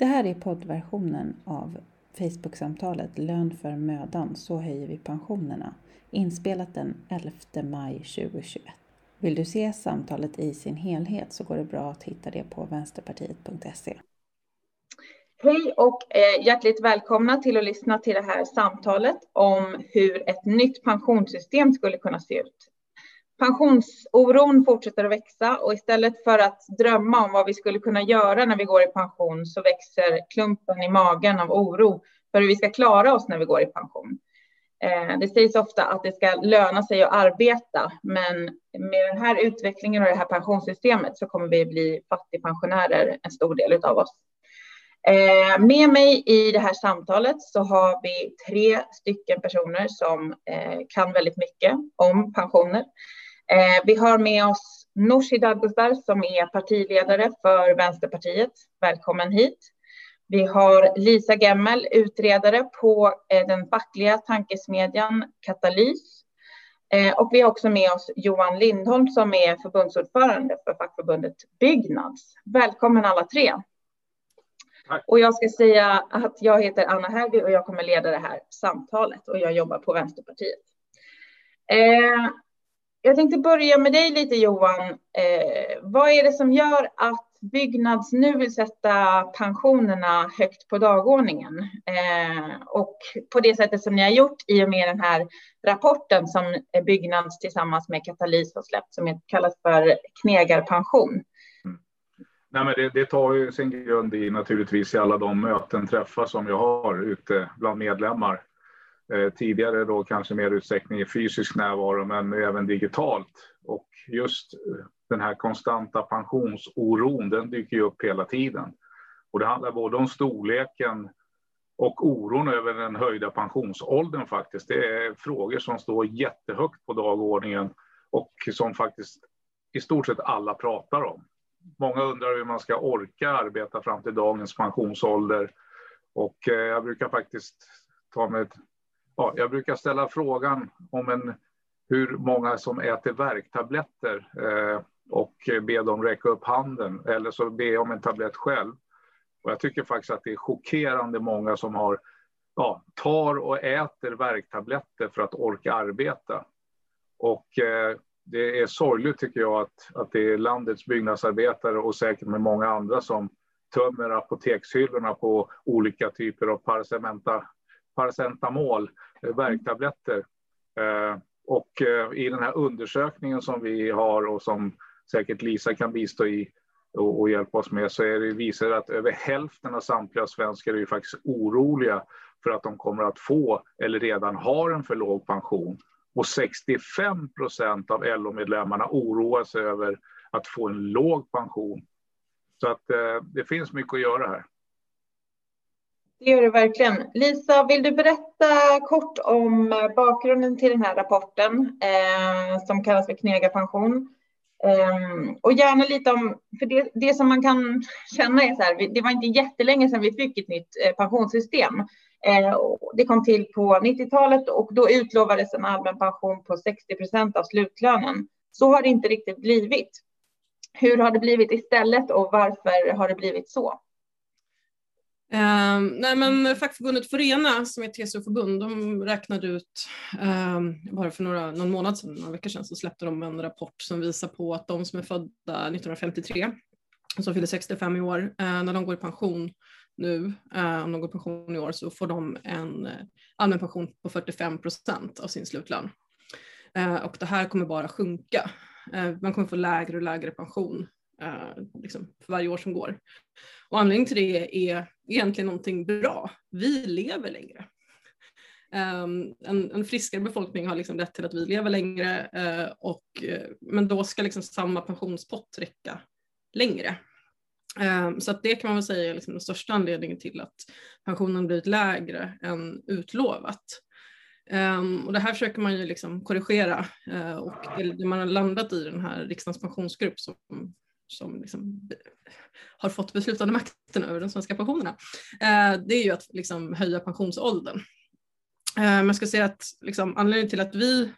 Det här är poddversionen av Facebook-samtalet Lön för mödan, så höjer vi pensionerna, inspelat den 11 maj 2021. Vill du se samtalet i sin helhet så går det bra att hitta det på vänsterpartiet.se. Hej och eh, hjärtligt välkomna till att lyssna till det här samtalet om hur ett nytt pensionssystem skulle kunna se ut. Pensionsoron fortsätter att växa och istället för att drömma om vad vi skulle kunna göra när vi går i pension så växer klumpen i magen av oro för hur vi ska klara oss när vi går i pension. Eh, det sägs ofta att det ska löna sig att arbeta, men med den här utvecklingen och det här pensionssystemet så kommer vi bli fattigpensionärer, en stor del av oss. Eh, med mig i det här samtalet så har vi tre stycken personer som eh, kan väldigt mycket om pensioner. Eh, vi har med oss Nooshi Dadgostar som är partiledare för Vänsterpartiet. Välkommen hit. Vi har Lisa Gemmel, utredare på eh, den fackliga tankesmedjan Katalys. Eh, och vi har också med oss Johan Lindholm som är förbundsordförande för fackförbundet Byggnads. Välkommen alla tre. Tack. Och jag ska säga att jag heter Anna Herby och jag kommer leda det här samtalet och jag jobbar på Vänsterpartiet. Jag tänkte börja med dig lite Johan. Eh, vad är det som gör att Byggnads nu vill sätta pensionerna högt på dagordningen? Eh, och på det sättet som ni har gjort i och med den här rapporten som Byggnads tillsammans med Katalys har släppt som kallas för knegarpension. Mm. Nej, men det, det, tar ju sin grund i naturligtvis i alla de möten, träffar som jag har ute bland medlemmar Eh, tidigare då kanske mer utsträckning i fysisk närvaro, men även digitalt. Och just eh, den här konstanta pensionsoron, den dyker ju upp hela tiden. Och det handlar både om storleken och oron över den höjda pensionsåldern faktiskt. Det är frågor som står jättehögt på dagordningen och som faktiskt i stort sett alla pratar om. Många undrar hur man ska orka arbeta fram till dagens pensionsålder. Och eh, jag brukar faktiskt ta mig ja, jag brukar ställa frågan om en, hur många som äter värktabletter eh, och be dem räcka upp handen eller så be om en tablett själv. Och jag tycker faktiskt att det är chockerande många som har, ja, tar och äter värktabletter för att orka arbeta. Och eh, det är sorgligt tycker jag att, att det är landets byggnadsarbetare och säkert med många andra som tömmer apotekshyllorna på olika typer av paracementa, paracetamol eh, värktabletter. Eh, och eh, i den här undersökningen som vi har och som säkert Lisa kan bistå i och, och hjälpa oss med så är det visar att över hälften av samtliga svenskar är faktiskt oroliga för att de kommer att få eller redan har en för låg pension. Och 65 procent av LO-medlemmarna oroar sig över att få en låg pension. Så att eh, det finns mycket att göra här. Det gör det verkligen. Lisa, vill du berätta kort om eh, bakgrunden till den här rapporten eh, som kallas för Knegarpension? Eh, och gärna lite om, för det, det som man kan känna är så här, det var inte jättelänge sedan vi fick ett nytt eh, pensionssystem. Eh, det kom till på 90-talet och då utlovades en allmän pension på 60 procent av slutlönen. Så har det inte riktigt blivit. Hur har det blivit istället och varför har det blivit så? Eh, nej men fackförbundet Forena som är ett TCO-förbund, de räknade ut, eh, bara för några, någon månad sedan, några veckor sedan, så släppte de en rapport som visar på att de som är födda 1953, som fyller 65 i år, eh, när de går i pension nu, eh, om de går i pension i år, så får de en eh, allmän pension på 45 procent av sin slutlön. Eh, och det här kommer bara sjunka. Eh, man kommer få lägre och lägre pension liksom, för varje år som går. Och anledningen till det är egentligen någonting bra. Vi lever längre. Um, en, en, friskare befolkning har liksom lett till att vi lever längre, uh, och, uh, men då ska liksom samma pensionspott räcka längre. Um, så att det kan man väl säga är liksom den största anledningen till att pensionen blivit lägre än utlovat. Um, och det här försöker man ju liksom korrigera uh, och det man har landat i den här riksdagens pensionsgrupp som som liksom har fått beslutande makten över de svenska pensionerna, eh, det är ju att liksom höja pensionsåldern. Eh, Man ska säga att liksom, anledningen till att vi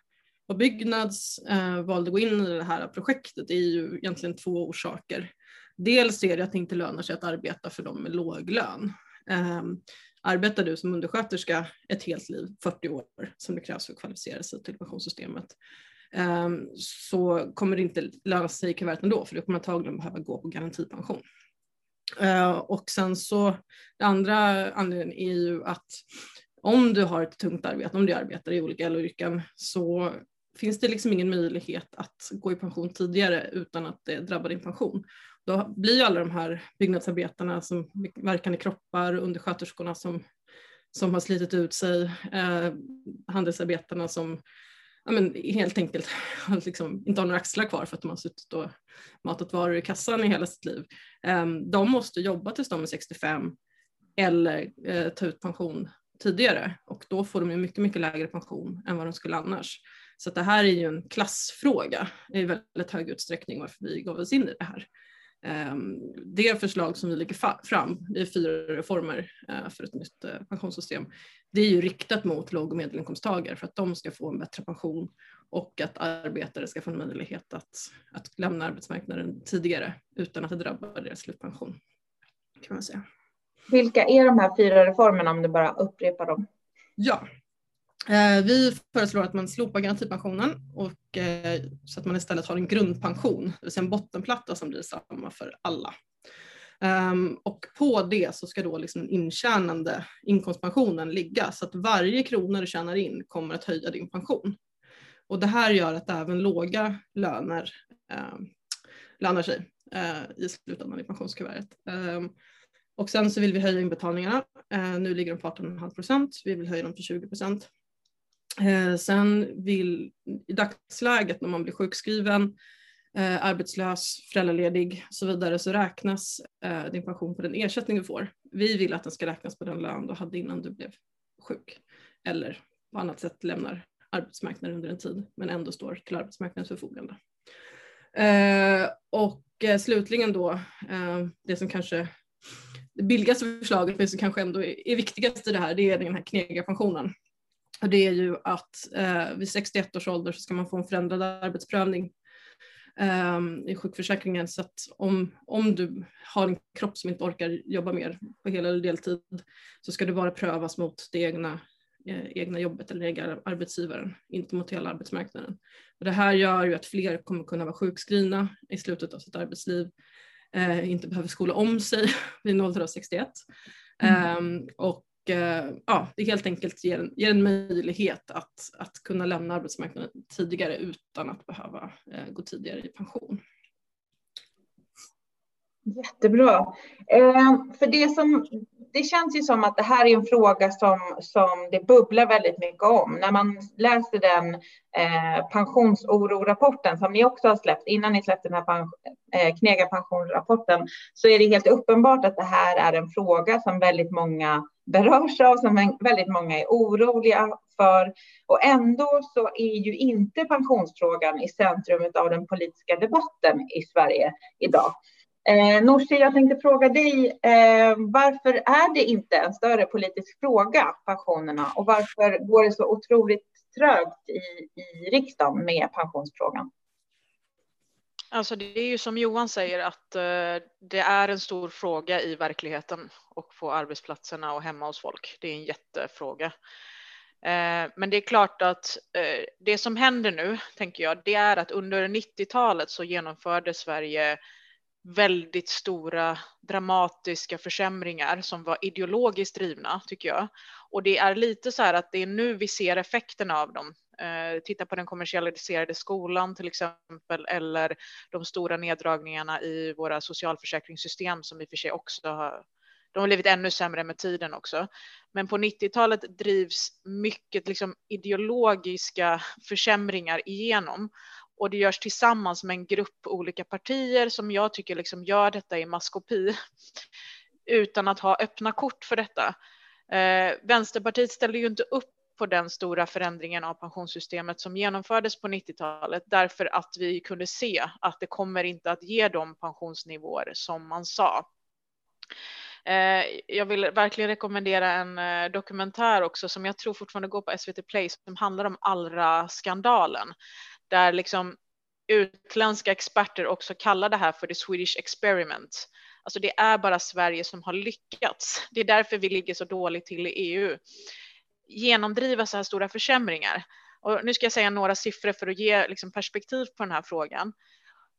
på Byggnads eh, valde att gå in i det här projektet är ju egentligen två orsaker. Dels är det att det inte lönar sig att arbeta för dem med låg lön. Ehm, arbetar du som undersköterska ett helt liv, 40 år, som det krävs för att kvalificera sig till pensionssystemet, Ehm, så kommer det inte löna sig i kuvertet ändå, för du kommer antagligen behöva gå på garantipension. Ehm, och sen så, det andra anledningen är ju att om du har ett tungt arbete, om du arbetar i olika LO-yrken, så finns det liksom ingen möjlighet att gå i pension tidigare utan att det drabbar din pension. Då blir ju alla de här byggnadsarbetarna som verkande kroppar, undersköterskorna som, som har slitit ut sig, eh, handelsarbetarna som ja, men helt enkelt liksom inte har några axlar kvar för att de har suttit och matat varor i kassan i hela sitt liv. Ehm, de måste jobba tills de är 65 eller eh, ta ut pension tidigare och då får de ju mycket, mycket lägre pension än vad de skulle annars. Så det här är ju en klassfråga i väldigt hög utsträckning varför vi gav oss in i det här. Ehm, det förslag som vi lägger fram, det är fyra reformer eh, för ett nytt eh, pensionssystem, det är ju riktat mot låg och medelinkomsttagare för att de ska få en bättre pension och att arbetare ska få en möjlighet att, att lämna arbetsmarknaden tidigare utan att det drabbar deras slutpension. Kan man säga. Vilka är de här fyra reformerna om du bara upprepar dem? Ja, Eh, vi föreslår att man slopar garantipensionen och eh, så att man istället har en grundpension, det vill säga en bottenplatta som blir samma för alla. Ehm, och på det så ska då liksom den intjänande inkomstpensionen ligga så att varje krona du tjänar in kommer att höja din pension. Och det här gör att även låga löner eh, lönar sig eh, i slutändan i pensionskuvertet. Eh, och sen så vill vi höja inbetalningarna. Eh, nu ligger de på 18,5 procent. Vi vill höja dem till 20 procent. Eh, sen vill i dagsläget när man blir sjukskriven, eh, arbetslös, föräldraledig och så vidare så räknas eh, din pension på den ersättning du får. Vi vill att den ska räknas på den lön du hade innan du blev sjuk eller på annat sätt lämnar arbetsmarknaden under en tid men ändå står till arbetsmarknadens förfogande. Eh, och eh, slutligen då eh, det som kanske det billigaste förslaget, men som kanske ändå är, viktigast i det här, det är den här knegarpensionen det är ju att eh, vid 61 års ålder så ska man få en förändrad arbetsprövning eh, i sjukförsäkringen. Så att om, om du har en kropp som inte orkar jobba mer på hel eller deltid så ska det bara prövas mot det egna, eh, egna jobbet eller egna arbetsgivaren, inte mot hela arbetsmarknaden. Och det här gör ju att fler kommer kunna vara sjukskrivna i slutet av sitt arbetsliv eh, inte behöver skola om sig vid 061. Mm. Um, och Eh, ja, det helt enkelt ger en, ger en möjlighet att, att kunna lämna arbetsmarknaden tidigare utan att behöva eh, gå tidigare i pension. Jättebra. Eh, för det, som, det känns ju som att det här är en fråga som, som det bubblar väldigt mycket om. När man läser den eh, pensionsoro-rapporten som ni också har släppt, innan ni släppte den här pen, eh, knega pensionsrapporten, så är det helt uppenbart att det här är en fråga som väldigt många berörs av, som väldigt många är oroliga för. Och ändå så är ju inte pensionsfrågan i centrum av den politiska debatten i Sverige idag. Eh, Nooshi, jag tänkte fråga dig, eh, varför är det inte en större politisk fråga, pensionerna, och varför går det så otroligt trögt i, i riksdagen med pensionsfrågan? Alltså det är ju som Johan säger att eh, det är en stor fråga i verkligheten och på arbetsplatserna och hemma hos folk. Det är en jättefråga. Eh, men det är klart att eh, det som händer nu, tänker jag, det är att under 90-talet så genomförde Sverige väldigt stora dramatiska försämringar som var ideologiskt drivna tycker jag. Och det är lite så här att det är nu vi ser effekterna av dem. Eh, titta på den kommersialiserade skolan till exempel eller de stora neddragningarna i våra socialförsäkringssystem som i och för sig också har de har blivit ännu sämre med tiden också. Men på 90-talet drivs mycket liksom ideologiska försämringar igenom och det görs tillsammans med en grupp olika partier som jag tycker liksom gör detta i maskopi utan att ha öppna kort för detta. Eh, Vänsterpartiet ställde ju inte upp på den stora förändringen av pensionssystemet som genomfördes på 90-talet därför att vi kunde se att det kommer inte att ge de pensionsnivåer som man sa. Eh, jag vill verkligen rekommendera en eh, dokumentär också som jag tror fortfarande går på SVT Play som handlar om Allra-skandalen där liksom utländska experter också kallar det här för the Swedish experiment. Alltså det är bara Sverige som har lyckats. Det är därför vi ligger så dåligt till i EU. Genomdriva så här stora försämringar. Och nu ska jag säga några siffror för att ge liksom perspektiv på den här frågan.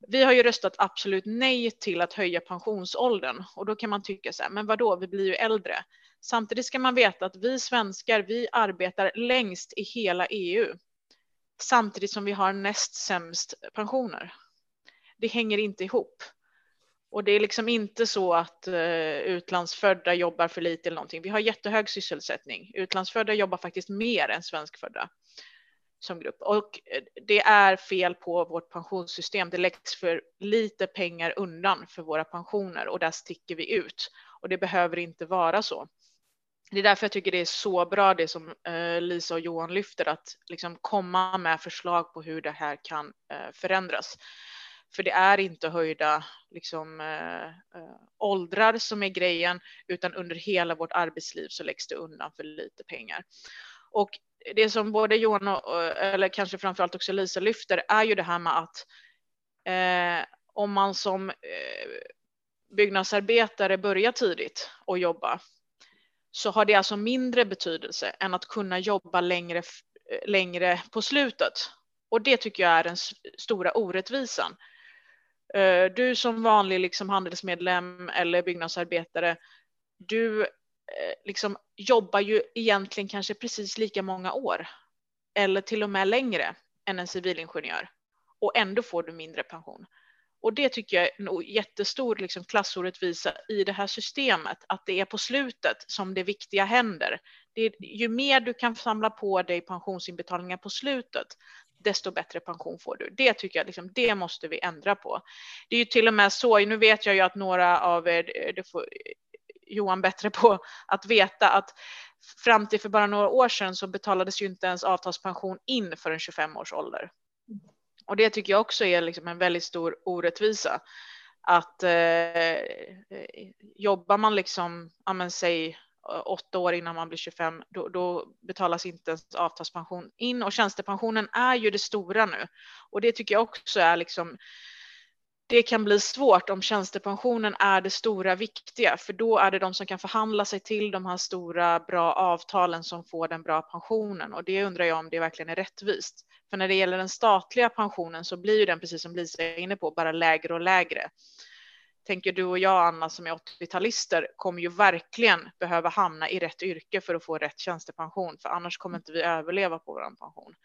Vi har ju röstat absolut nej till att höja pensionsåldern och då kan man tycka så här, men vadå, vi blir ju äldre. Samtidigt ska man veta att vi svenskar, vi arbetar längst i hela EU samtidigt som vi har näst sämst pensioner. Det hänger inte ihop. Och det är liksom inte så att uh, utlandsfödda jobbar för lite eller någonting. Vi har jättehög sysselsättning. Utlandsfödda jobbar faktiskt mer än svenskfödda som grupp. Och eh, det är fel på vårt pensionssystem. Det läggs för lite pengar undan för våra pensioner och där sticker vi ut. Och det behöver inte vara så. Det är därför jag tycker det är så bra det som eh, Lisa och Johan lyfter, att liksom komma med förslag på hur det här kan förändras. För det är inte höjda liksom, äh, åldrar som är grejen, utan under hela vårt arbetsliv så läggs det undan för lite pengar. Och det som både Johan och, eh, eller kanske framförallt också Lisa lyfter är ju det här med att eh, om man som eh, byggnadsarbetare börjar tidigt och jobba så har det alltså mindre betydelse än att kunna jobba längre, längre på slutet. Och det tycker jag är den stora orättvisan. Eh, du som vanlig liksom handelsmedlem eller byggnadsarbetare, du eh, liksom jobbar ju egentligen kanske precis lika många år eller till och med längre än en civilingenjör och ändå får du mindre pension. Och det tycker jag är en jättestor liksom klassorättvisa i det här systemet, att det är på slutet som det viktiga händer. Det är, ju mer du kan samla på dig pensionsinbetalningar på slutet, desto bättre pension får du. Det tycker jag, liksom, det måste vi ändra på. Det är ju till och med så, nu vet jag ju att några av er, eh, det får eh, Johan bättre på att veta att fram till för bara några år sedan så betalades ju inte ens avtalspension in för en 25 års ålder. Och det tycker jag också är liksom en väldigt stor orättvisa. Att eh, eh jobbar man liksom, ja men säg Eh, åtta år innan man blir 25, då, då, betalas inte ens avtalspension in och tjänstepensionen är ju det stora nu. Och det tycker jag också är liksom, det kan bli svårt om tjänstepensionen är det stora viktiga, för då är det de som kan förhandla sig till de här stora bra avtalen som får den bra pensionen och det undrar jag om det verkligen är rättvist. För när det gäller den statliga pensionen så blir ju den, precis som Lisa är inne på, bara lägre och lägre. Tänker du och jag, Anna, som är 80-talister, kommer ju verkligen behöva hamna i rätt yrke för att få rätt tjänstepension, för annars kommer inte vi överleva på vår pension.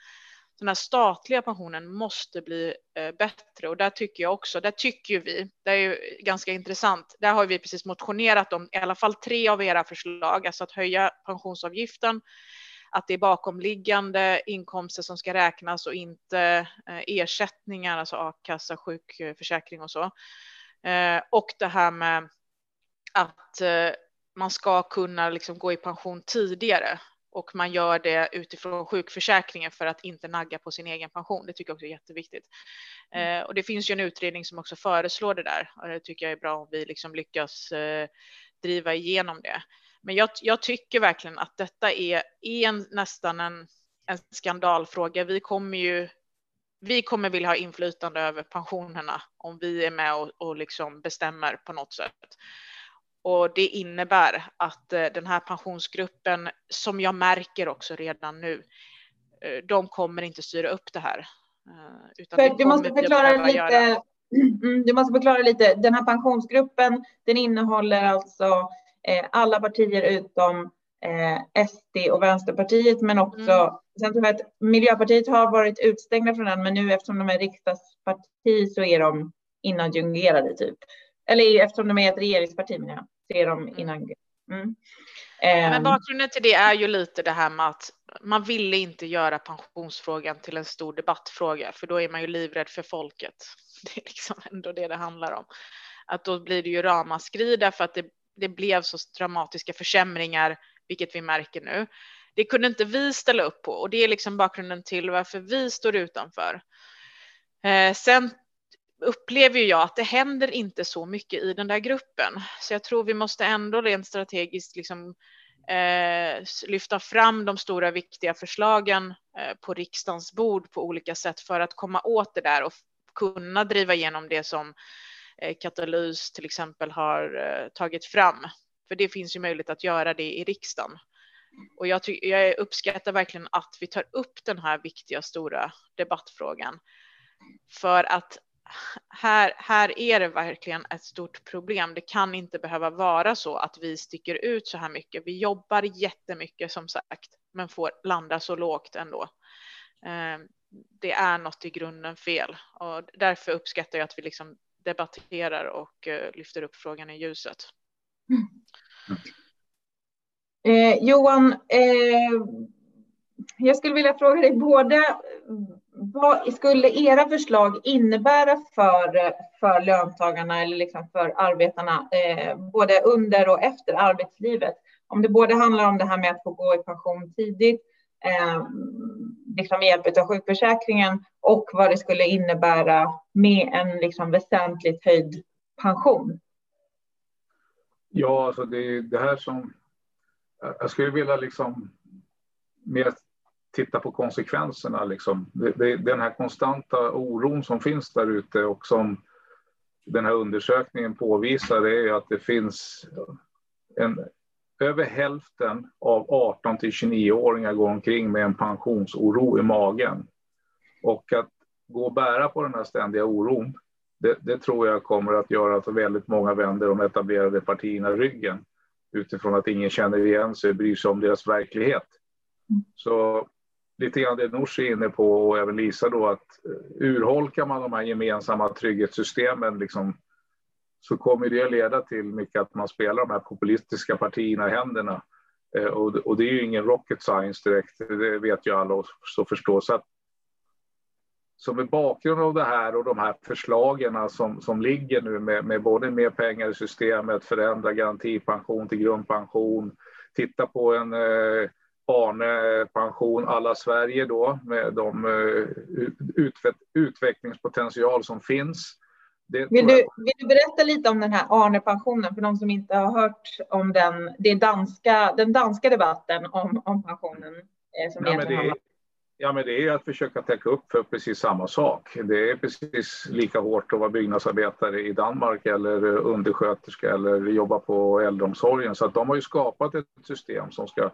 Den här statliga pensionen måste bli eh, bättre och där tycker jag också, där tycker vi, det är ju ganska intressant, där har vi precis motionerat om i alla fall tre av era förslag, alltså att höja pensionsavgiften, att det är bakomliggande inkomster som ska räknas och inte eh, ersättningar, alltså a-kassa, sjukförsäkring och så. Eh, och det här med att eh, man ska kunna liksom gå i pension tidigare och man gör det utifrån sjukförsäkringen för att inte nagga på sin egen pension. Det tycker jag också är jätteviktigt. Mm. och det finns ju en utredning som också föreslår det där och det tycker jag är bra om vi liksom lyckas driva igenom det. Men jag, jag tycker verkligen att detta är, är en, nästan en, en skandalfråga. Vi kommer ju vi kommer vilja ha inflytande över pensionerna om vi är med och, och liksom bestämmer på något sätt. Och det innebär att eh, den här pensionsgruppen, som jag märker också redan nu, eh, de kommer inte styra upp det här. Eh, utan du måste förklara lite. Mm, du måste förklara lite. Den här pensionsgruppen, den innehåller alltså alla partier utom SD och Vänsterpartiet, men också mm. Sen tror jag att Miljöpartiet har varit utstängda från den, men nu eftersom de är riksdagsparti så är de inadjungerade typ. Eller eftersom de är ett regeringsparti menar jag, så är de mm. inadjungerade. Mm. Men ehm. bakgrunden till det är ju lite det här med att man ville inte göra pensionsfrågan till en stor debattfråga, för då är man ju livrädd för folket. Det är liksom ändå det det handlar om. Att då blir det ju ramaskri därför att det det blev så dramatiska försämringar, vilket vi märker nu. Det kunde inte vi ställa upp på och det är liksom bakgrunden till varför vi står utanför. Eh, sen upplever jag att det händer inte så mycket i den där gruppen, så jag tror vi måste ändå rent strategiskt liksom eh, lyfta fram de stora viktiga förslagen eh, på riksdagens bord på olika sätt för att komma åt det där och kunna driva igenom det som eh, Katalys till exempel har eh, tagit fram. För det finns ju möjlighet att göra det i riksdagen. Och jag, jag uppskattar verkligen att vi tar upp den här viktiga stora debattfrågan. För att här, här är det verkligen ett stort problem. Det kan inte behöva vara så att vi sticker ut så här mycket. Vi jobbar jättemycket som sagt, men får landa så lågt ändå. Ehm, det är något i grunden fel och därför uppskattar jag att vi liksom debatterar och eh, lyfter upp frågan i ljuset. Mm. Eh, Johan, eh, jag skulle vilja fråga dig både vad skulle era förslag innebära för, för löntagarna eller liksom för arbetarna, eh, både under och efter arbetslivet? Om det både handlar om det här med att få gå i pension tidigt, eh, liksom med hjälp av sjukförsäkringen och vad det skulle innebära med en liksom väsentligt höjd pension. Ja, alltså det är det här som jag skulle vilja liksom mer titta på konsekvenserna. Liksom. Det, det, den här konstanta oron som finns där ute och som den här undersökningen påvisar är att det finns en, över hälften av 18 till 29-åringar går omkring med en pensionsoro i magen. Och att gå och bära på den här ständiga oron, det, det tror jag kommer att göra att väldigt många vänder de etablerade partierna ryggen utifrån att ingen känner igen sig, bryr sig om deras verklighet. Mm. Så lite grann det Nooshi är inne på och även Lisa då att eh, urholkar man de här gemensamma trygghetssystemen liksom, så kommer det att leda till mycket att man spelar de här populistiska partierna i händerna. Eh, och, och det är ju ingen rocket science direkt, det vet ju alla så förstår. Så att, så med bakgrund av det här och de här förslagen som, som ligger nu med, med både mer pengar i systemet, förändra garantipension till grundpension, titta på en eh, Arne-pension alla Sverige då med de eh, utvecklingspotential som finns. Vill du, vill du berätta lite om den här Arne-pensionen för de som inte har hört om den, det danska, den danska debatten om, om pensionen? Eh, som men det, ja, men det är att försöka täcka upp för precis samma sak. Det är precis lika hårt att vara byggnadsarbetare i Danmark eller undersköterska eller jobba på äldreomsorgen. Så att de har ju skapat ett system som ska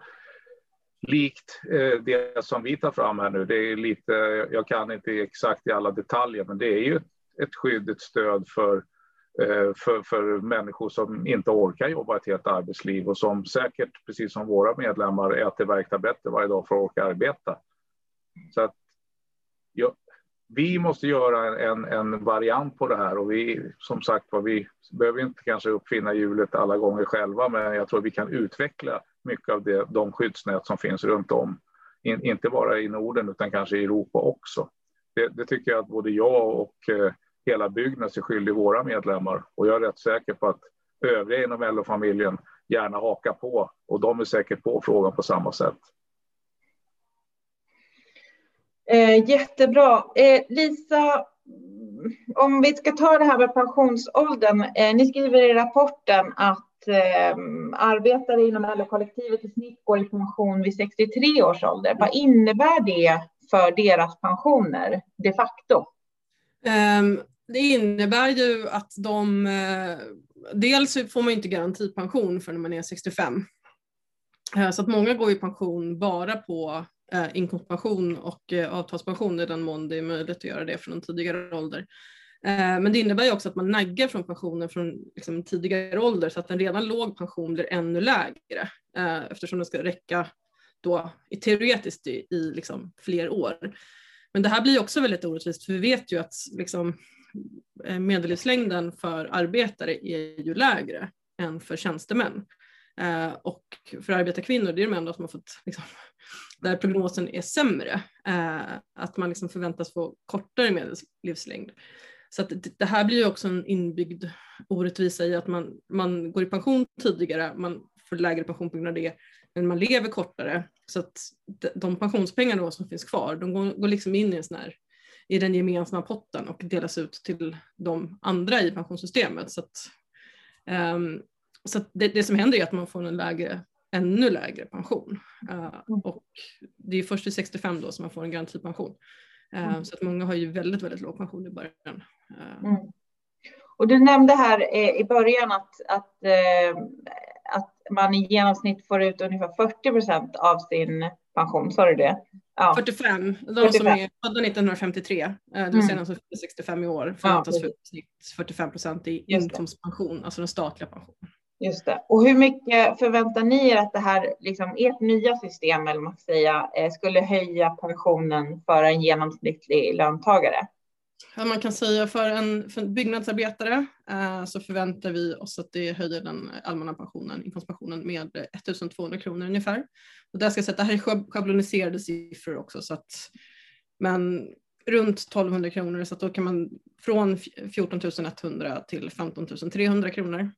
likt eh, det som vi tar fram här nu. Det är lite, jag kan inte exakt i alla detaljer, men det är ju ett skydd, ett stöd för, eh, för, för människor som inte orkar jobba ett helt arbetsliv och som säkert, precis som våra medlemmar, äter värktabletter varje dag för att orka arbeta. Så att, ja, vi måste göra en, en variant på det här och vi, som sagt vi behöver inte kanske uppfinna hjulet alla gånger själva, men jag tror vi kan utveckla mycket av det, de skyddsnät som finns runt om. In, inte bara i Norden utan kanske i Europa också. Det, det tycker jag att både jag och eh, hela Byggnads är skyldig våra medlemmar och jag är rätt säker på att övriga inom LO-familjen gärna hakar på och de är säkert på frågan på samma sätt. Eh, jättebra. Eh, Lisa, om vi ska ta det här med pensionsåldern. Eh, ni skriver i rapporten att eh, arbetare inom LO-kollektivet i snitt går i pension vid 63 års ålder. Vad innebär det för deras pensioner de facto? Um, det innebär ju att de, uh, dels får man inte garantipension förrän man är 65. Uh, eh, så att många går i pension bara på Eh, inkomstpension och eh, avtalspension i den mån det är möjligt att göra det från en tidigare ålder. Eh, men det innebär ju också att man naggar från pensionen från liksom tidigare ålder så att en redan låg pension blir ännu lägre eh, eftersom den ska räcka då teoretiskt i, i liksom fler år. Men det här blir också väldigt orättvist för vi vet ju att liksom, eh, medellivslängden för arbetare är ju lägre än för tjänstemän. Eh, och för arbetarkvinnor, det är de enda som har fått, liksom, där prognosen är sämre, eh, att man liksom förväntas få kortare medellivslängd. Så att det här blir ju också en inbyggd orättvisa i att man, man går i pension tidigare, man får lägre pension på grund av det, men man lever kortare. Så att de pensionspengar som finns kvar, de går, går liksom in i, en sån här, i den gemensamma potten och delas ut till de andra i pensionssystemet. Så, att, um, så det, det, som händer är att man får en lägre, ännu lägre pension. Uh, och det är först vid 65 då som man får en garantipension. Mm. Så att många har ju väldigt, väldigt låg pension i början. Mm. Och du nämnde här i början att, att, att man i genomsnitt får ut ungefär 40 procent av sin pension, sa du det? Ja. 45, de 45. som är födda 1953, det vill säga de som är 65 i år, förväntas ja, få ut 45 procent i inkomstpension, alltså den statliga pensionen. Just det. Och hur mycket förväntar ni er att det här, liksom ert nya system, eller man ska säga, eh, skulle höja pensionen för en genomsnittlig löntagare? Ja, man kan säga för en, för en byggnadsarbetare eh, så förväntar vi oss att det höjer den allmänna pensionen, inkomstpensionen med 1200 kronor ungefär. Och där ska jag säga att det här är schabloniserade siffror också så att men runt 1200 kronor så att då kan man från 14 100 till 15 300 kronor.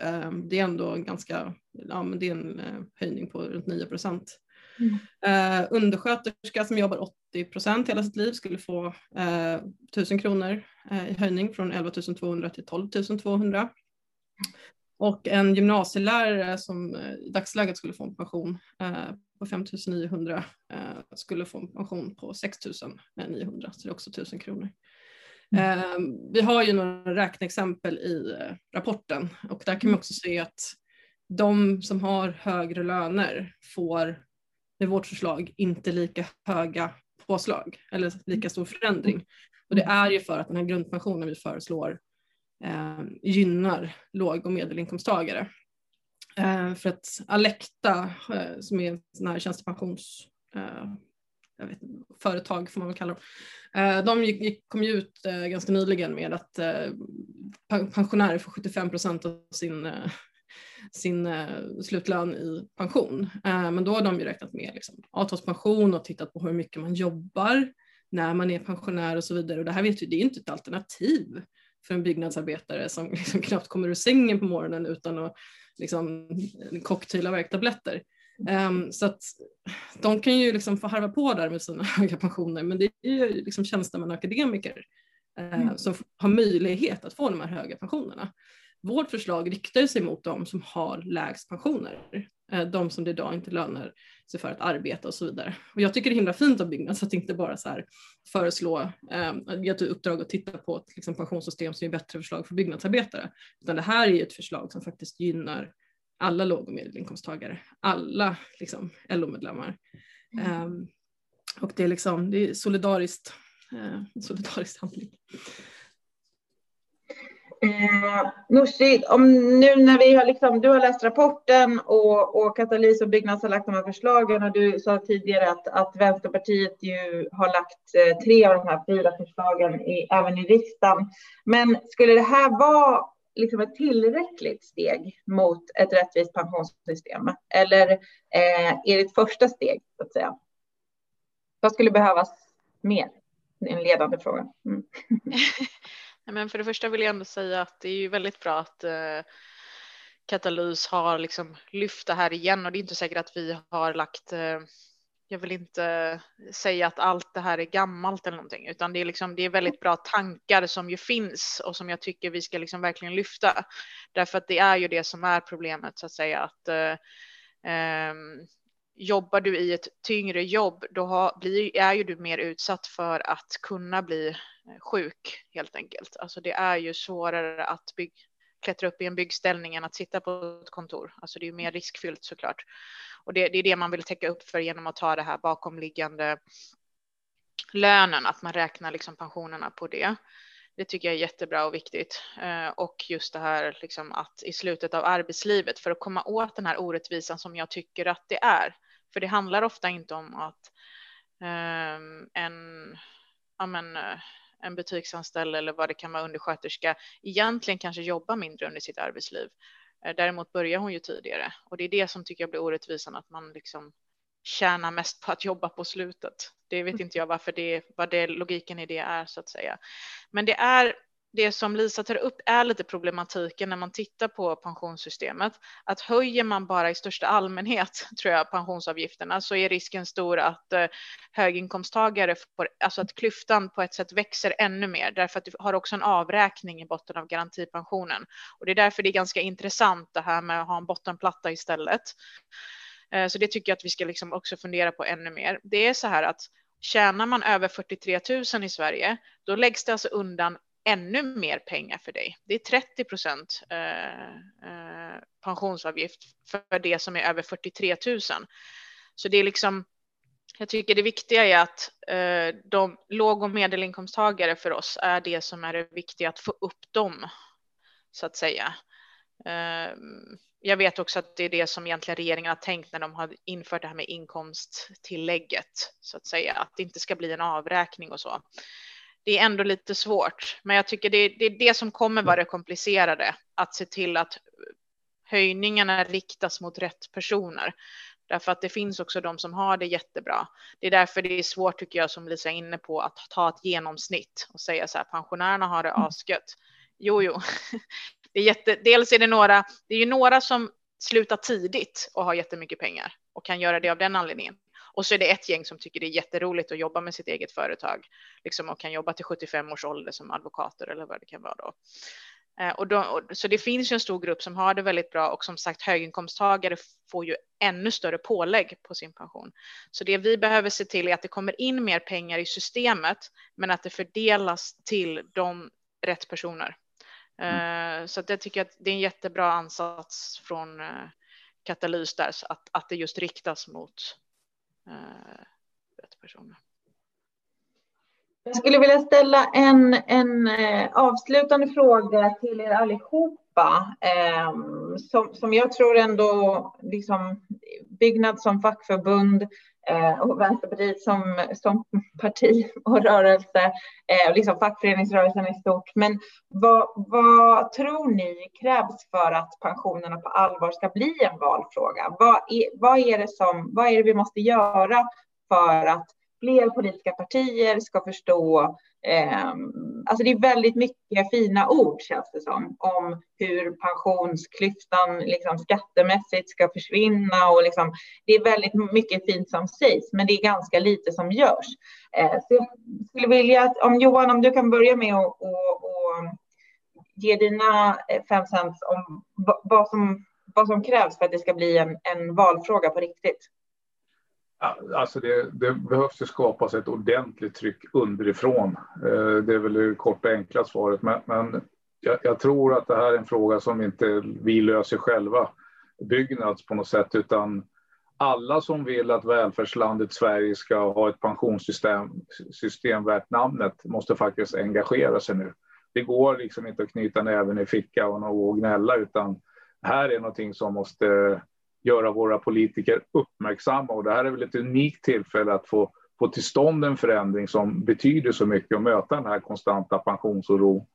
Eh, det är ändå ganska, ja men det är en eh, höjning på runt 9 procent. Mm. Eh, undersköterska som jobbar 80 procent hela sitt liv skulle få eh, 1000 kronor eh, i höjning från 11 200 till 12 200. Och en gymnasielärare som i dagsläget skulle få en pension på 5 900 eh, skulle få en pension på 6 900, så det är också 1000 kronor. Mm. Vi har ju några räkneexempel i rapporten och där kan man också se att de som har högre löner får med vårt förslag inte lika höga påslag eller lika stor förändring. Och det är ju för att den här grundpensionen vi föreslår eh, gynnar låg och medelinkomsttagare. Eh, för att Alecta, eh, som är en sån här tjänstepensions eh, jag vet, företag får man väl kalla dem. Eh, de gick, kom ju ut eh, ganska nyligen med att eh, pensionärer får 75 procent av sin sin slutlön i pension. Men då har de ju räknat med liksom, avtalspension och tittat på hur mycket man jobbar när man är pensionär och så vidare. Och det här vet ju, det är inte ett alternativ för en byggnadsarbetare som liksom knappt kommer ur sängen på morgonen utan att liksom, cocktaila värktabletter. Um, så att de kan ju liksom få harva på där med sina höga pensioner men det är ju liksom tjänstemän och akademiker uh, mm. som har möjlighet att få de här höga pensionerna. Vårt förslag riktar sig mot de som har lägst pensioner, eh, de som det idag inte lönar sig för att arbeta och så vidare. Och jag tycker det är himla fint av Byggnads att inte bara så här föreslå, eh, ge ett uppdrag att titta på ett liksom, pensionssystem som är bättre förslag för byggnadsarbetare, utan det här är ett förslag som faktiskt gynnar alla låg och medelinkomsttagare, alla liksom, LO-medlemmar. Mm. Um, och det är, liksom, det är solidariskt, uh, solidariskt handling. Eh, Nooshi, om nu när vi har liksom, du har läst rapporten och, och Katalys och Byggnads har lagt de här förslagen och du sa tidigare att, att Vänsterpartiet ju har lagt eh, tre av de här fyra förslagen i, även i riksdagen. Men skulle det här vara liksom ett tillräckligt steg mot ett rättvist pensionssystem? Eller eh, är det ett första steg, så att säga? Vad skulle behövas mer? En ledande fråga. Mm. Men för det första vill jag ändå säga att det är ju väldigt bra att eh, Katalys har liksom lyft det här igen och det är inte säkert att vi har lagt eh, jag vill inte säga att allt det här är gammalt eller någonting, utan det är, liksom, det är väldigt bra tankar som ju finns och som jag tycker vi ska liksom verkligen lyfta. Därför att det är ju det som är problemet så att säga, att eh, eh, jobbar du i ett tyngre jobb, då har, blir, är ju du mer utsatt för att kunna bli sjuk helt enkelt. Alltså det är ju svårare att bygga klättra upp i en byggställning än att sitta på ett kontor. Alltså det är ju mer riskfyllt såklart. Och det, det är det man vill täcka upp för genom att ta det här bakomliggande lönen, att man räknar liksom pensionerna på det. Det tycker jag är jättebra och viktigt. Eh, och just det här liksom att i slutet av arbetslivet för att komma åt den här orättvisan som jag tycker att det är. För det handlar ofta inte om att um, en, ja men, uh, en butiksanställd eller vad det kan vara undersköterska egentligen kanske jobbar mindre under sitt arbetsliv. Eh, däremot börjar hon ju tidigare och det är det som tycker jag blir orättvisan att man liksom tjänar mest på att jobba på slutet. Det vet inte jag varför det, vad det logiken i det är så att säga. Men det är det som Lisa tar upp är lite problematiken när man tittar på pensionssystemet. Att höjer man bara i största allmänhet, tror jag, pensionsavgifterna så är risken stor att eh, höginkomsttagare får, alltså att klyftan på ett sätt växer ännu mer därför att du har också en avräkning i botten av garantipensionen. Och det är därför det är ganska intressant det här med att ha en bottenplatta istället. Eh, så det tycker jag att vi ska liksom också fundera på ännu mer. Det är så här att tjänar man över 43 000 i Sverige, då läggs det alltså undan ännu mer pengar för dig. Det är 30 procent eh, eh, pensionsavgift för det som är över 43 000. Så det är liksom, jag tycker det viktiga är att eh, de låg och medelinkomsttagare för oss är det som är det viktiga att få upp dem, så att säga. Eh, jag vet också att det är det som egentligen regeringen har tänkt när de har infört det här med inkomsttillägget, så att säga, att det inte ska bli en avräkning och så det är ändå lite svårt. Men jag tycker det är, det är det som kommer vara det komplicerade, att se till att höjningarna riktas mot rätt personer. Därför att det finns också de som har det jättebra. Det är därför det är svårt, tycker jag, som Lisa är inne på, att ta ett genomsnitt och säga så här, pensionärerna har det mm. asgött. Jo, jo, det är jätte, dels är det några, det är ju några som slutar tidigt och har jättemycket pengar och kan göra det av den anledningen. Och så är det ett gäng som tycker det är jätteroligt att jobba med sitt eget företag liksom, och kan jobba till 75 års ålder som advokater eller vad det kan vara då. Eh, och då, och, så det finns ju en stor grupp som har det väldigt bra och som sagt höginkomsttagare får ju ännu större pålägg på sin pension. Så det vi behöver se till är att det kommer in mer pengar i systemet men att det fördelas till de rätt personer. Mm. Uh, så det tycker jag att det är en jättebra ansats från uh, Katalys där, att, att det just riktas mot Eh, Eh, rätt personer. Jag skulle vilja ställa en, en eh, avslutande fråga till er allihopa eh, som, som jag tror ändå liksom Byggnads som fackförbund Eh, och Vänsterpartiet som, som parti och rörelse eh, och liksom fackföreningsrörelsen i stort. Men vad, vad tror ni krävs för att pensionerna på allvar ska bli en valfråga? Vad är, vad är, det, som, vad är det vi måste göra för att fler politiska partier ska förstå. Eh, alltså det är väldigt mycket fina ord känns det som om hur pensionsklyftan liksom skattemässigt ska försvinna och liksom, det är väldigt mycket fint som sägs, men det är ganska lite som görs. Eh, så jag skulle vilja att om Johan, om du kan börja med att ge dina eh, fem cents om vad som, vad som krävs för att det ska bli en, en valfråga på riktigt. Alltså det, det behövs ju skapas ett ordentligt tryck underifrån. Eh, det är väl det korta enkla svaret. Men, men jag, jag, tror att det här är en fråga som inte vi löser själva, Byggnads på något sätt, utan alla som vill att välfärdslandet Sverige ska ha ett pensionssystem system värt namnet måste faktiskt engagera sig nu. Det går liksom inte att knyta näven i fickan och gnälla, utan här är någonting som måste göra våra politiker uppmärksamma. Och det här är väl ett unikt tillfälle att få, få till stånd en förändring som betyder så mycket och möta den här konstanta pensionsoron.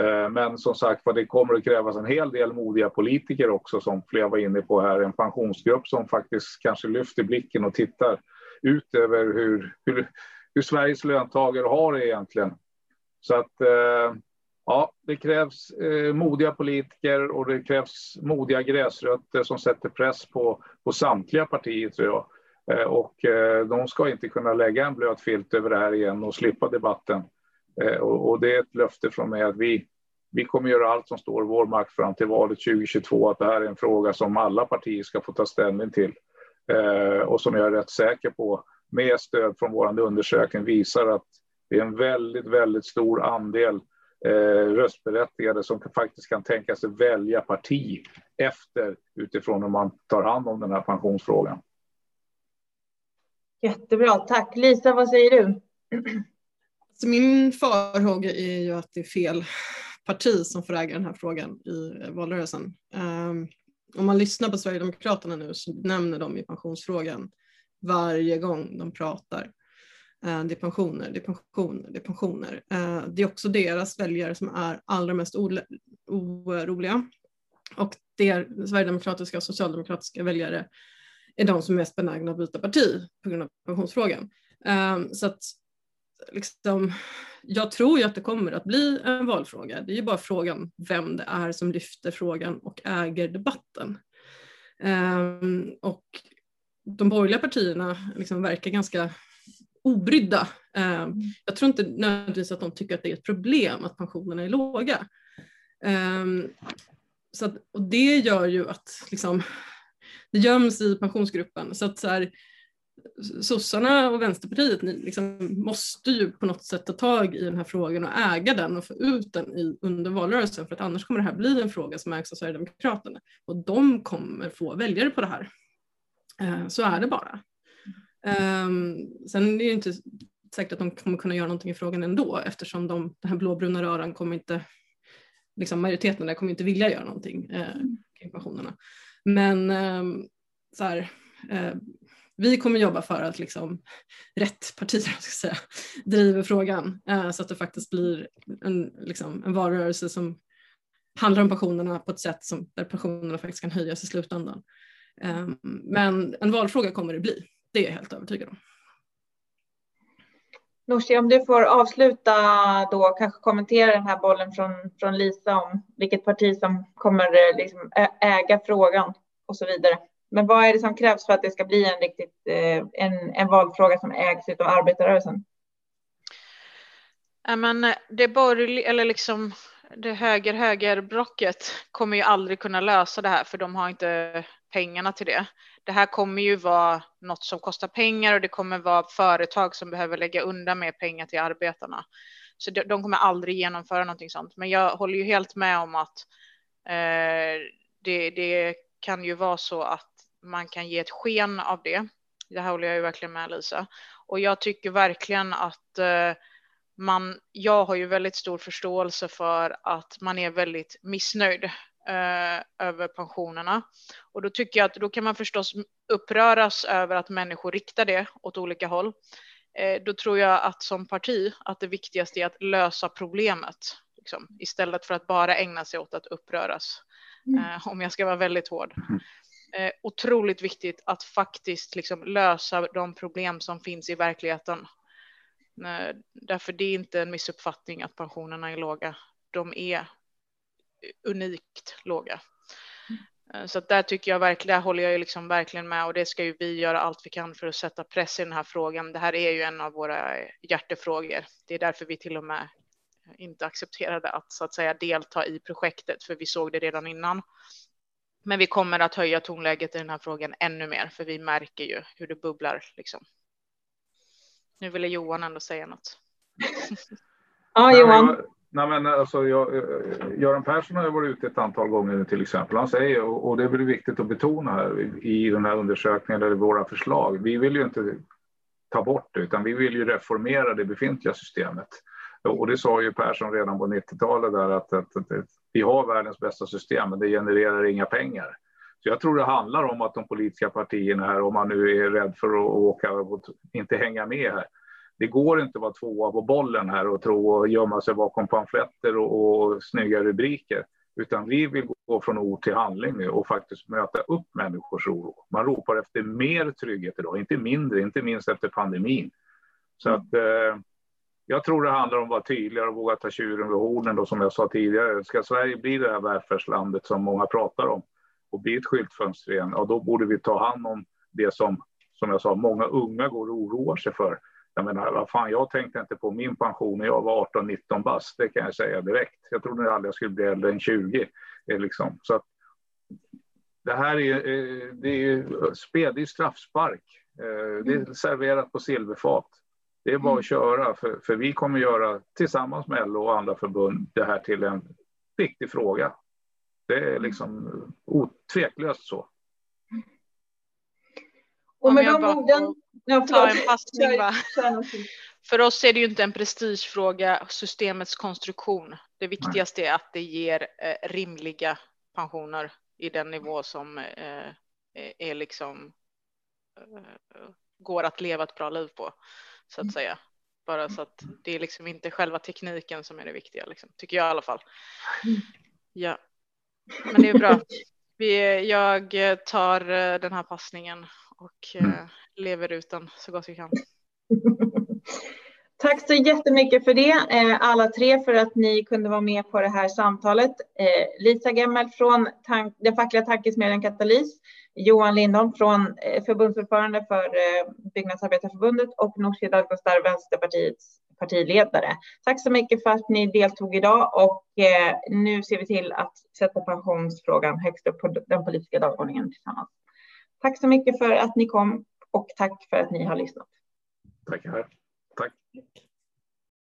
Eh, men som sagt det kommer att krävas en hel del modiga politiker också, som flera var inne på här. En pensionsgrupp som faktiskt kanske lyfter blicken och tittar ut över hur, hur, hur Sveriges löntagare har det egentligen. Så att eh, Ja, det krävs eh, modiga politiker och det krävs modiga gräsrötter som sätter press på, på samtliga partier, tror jag. Eh, och eh, de ska inte kunna lägga en blöt filt över det här igen och slippa debatten. Eh, och, och, det är ett löfte från mig att vi, vi kommer göra allt som står i vår makt fram till valet 2022, att det här är en fråga som alla partier ska få ta ställning till. Eh, och som jag är rätt säker på, med stöd från vår undersökning, visar att det är en väldigt, väldigt stor andel röstberättigade som faktiskt kan tänka sig välja parti efter utifrån hur man tar hand om den här pensionsfrågan. Jättebra, tack. Lisa, vad säger du? Alltså min farhåga är ju att det är fel parti som får äga den här frågan i valrörelsen. Um, om man lyssnar på Sverigedemokraterna nu så nämner de i pensionsfrågan varje gång de pratar. Eh, det är pensioner, det är pensioner, det är pensioner. Eh, det är också deras väljare som är allra mest oroliga. Och det är sverigedemokratiska och socialdemokratiska väljare är de som är mest benägna att byta parti på grund av pensionsfrågan. Eh, så att liksom, jag tror ju att det kommer att bli en valfråga. Det är ju bara frågan vem det är som lyfter frågan och äger debatten. Och de borgerliga partierna liksom verkar ganska obrydda. Eh, mm. Jag tror inte nödvändigtvis att de tycker att det är ett problem att pensionerna är låga. Ehm, så att, och det gör ju att liksom, det göms i pensionsgruppen. Så att så här, sossarna och Vänsterpartiet ni liksom måste ju på något sätt ta tag i den här frågan och äga den och få ut den i, under valrörelsen för att annars kommer det här bli en fråga som ägs av Sverigedemokraterna och de kommer få väljare på det här. Eh, så är det bara. Um, sen är det inte säkert att de kommer kunna göra någonting i frågan ändå eftersom de, den här blåbruna röran kommer inte, liksom majoriteten där kommer inte vilja göra någonting eh, kring pensionerna. Men eh, så här, eh, vi kommer jobba för att liksom, rätt partier ska säga, driver frågan eh, så att det faktiskt blir en, liksom, en valrörelse som handlar om pensionerna på ett sätt som, där pensionerna faktiskt kan höjas i slutändan. Ehm, men en valfråga kommer det bli, det är jag helt övertygad om. Nooshi, om du får avsluta då, kanske kommentera den här bollen från, från Lisa om vilket parti som kommer eh, liksom äga frågan och så vidare. Men vad är det som krävs för att det ska bli en riktigt eh, en, en valfråga som ägs av arbetarrörelsen? Ja, men det borgerliga, eller liksom det höger-högerblocket kommer ju aldrig kunna lösa det här för de har inte pengarna till det. Det här kommer ju vara något som kostar pengar och det kommer vara företag som behöver lägga undan mer pengar till arbetarna. Så de kommer aldrig genomföra någonting sånt. Men jag håller ju helt med om att eh, det, det kan ju vara så att man kan ge ett sken av det. Det här håller jag ju verkligen med Lisa. Och jag tycker verkligen att eh, man, jag har ju väldigt stor förståelse för att man är väldigt missnöjd eh, över pensionerna. Och då tycker jag att då kan man förstås uppröras över att människor riktar det åt olika håll. Eh, då tror jag att som parti att det viktigaste är att lösa problemet liksom, istället för att bara ägna sig åt att uppröras. Mm. Eh, om jag ska vara väldigt hård. Mm. Eh, otroligt viktigt att faktiskt liksom lösa de problem som finns i verkligheten. Eh, därför det är inte en missuppfattning att pensionerna är låga. De är unikt låga. Mm. Så där tycker jag verkligen, där håller jag liksom verkligen med och det ska ju vi göra allt vi kan för att sätta press i den här frågan. Det här är ju en av våra hjärtefrågor. Det är därför vi till och med inte accepterade att så att säga delta i projektet, för vi såg det redan innan. Men vi kommer att höja tonläget i den här frågan ännu mer, för vi märker ju hur det bubblar liksom. Nu ville Johan ändå säga något. ja, Johan. Nej, men alltså, jag, eh, Göran Persson har ju varit ute ett antal gånger nu till exempel. Han säger, och det är väl viktigt att betona här i den här undersökningen eller våra förslag. Vi vill ju inte ta bort det, utan vi vill ju reformera det befintliga systemet. Och det sa ju Persson redan på 90-talet där att, att, att, att, vi har världens bästa system, men det genererar inga pengar. Så jag tror det handlar om att de politiska partierna här, om man nu är rädd för att åka och inte hänga med här. Det går inte att vara tvåa på bollen här och tro och gömma sig bakom pamfletter och, och snygga rubriker. Utan vi vill gå från ord till handling nu och faktiskt möta upp människors oro. Man ropar efter mer trygghet idag, inte mindre, inte minst efter pandemin. Så att eh, jag tror det handlar om att vara tydligare och våga ta tjuren vid hornen då, som jag sa tidigare. Ska Sverige bli det här välfärdslandet som många pratar om och bli ett skyltfönster igen, ja, då borde vi ta hand om det som, som jag sa, många unga går och oroar sig för. Jag menar, vad fan, jag tänkte inte på min pension när jag var 18-19 bast, det kan jag säga direkt. Jag trodde aldrig jag skulle bli äldre än 20. Liksom. Så att, det här är, eh, det är spel, det är straffspark. Eh, det är serverat på silverfat. Det är bara att köra, för, för vi kommer göra tillsammans med LO och andra förbund det här till en viktig fråga. Det är liksom otveklöst så. Och med de orden... Ja, ta en passning bara. För oss är det ju inte en prestigefråga, systemets konstruktion. Det viktigaste är att det ger eh, rimliga pensioner i den nivå som eh, är liksom eh, går att leva ett bra liv på så att mm. säga. Bara så att det är liksom inte själva tekniken som är det viktiga, liksom, tycker jag i alla fall. Mm. Ja, men det är bra. Vi, jag tar eh, den här passningen och eh, mm. lever ut den så gott vi kan. Tack så jättemycket för det, eh, alla tre, för att ni kunde vara med på det här samtalet. Lisa Gemmel från den fackliga tankesmedjan Katalys, Johan Lindholm från förbundsordförande för Byggnadsarbetarförbundet och Nooshi Dadgostar, Vänsterpartiets partiledare. Tack så mycket för att ni deltog idag och nu ser vi till att sätta pensionsfrågan högst upp på den politiska dagordningen tillsammans. Tack så mycket för att ni kom och tack för att ni har lyssnat. Tackar. Tack.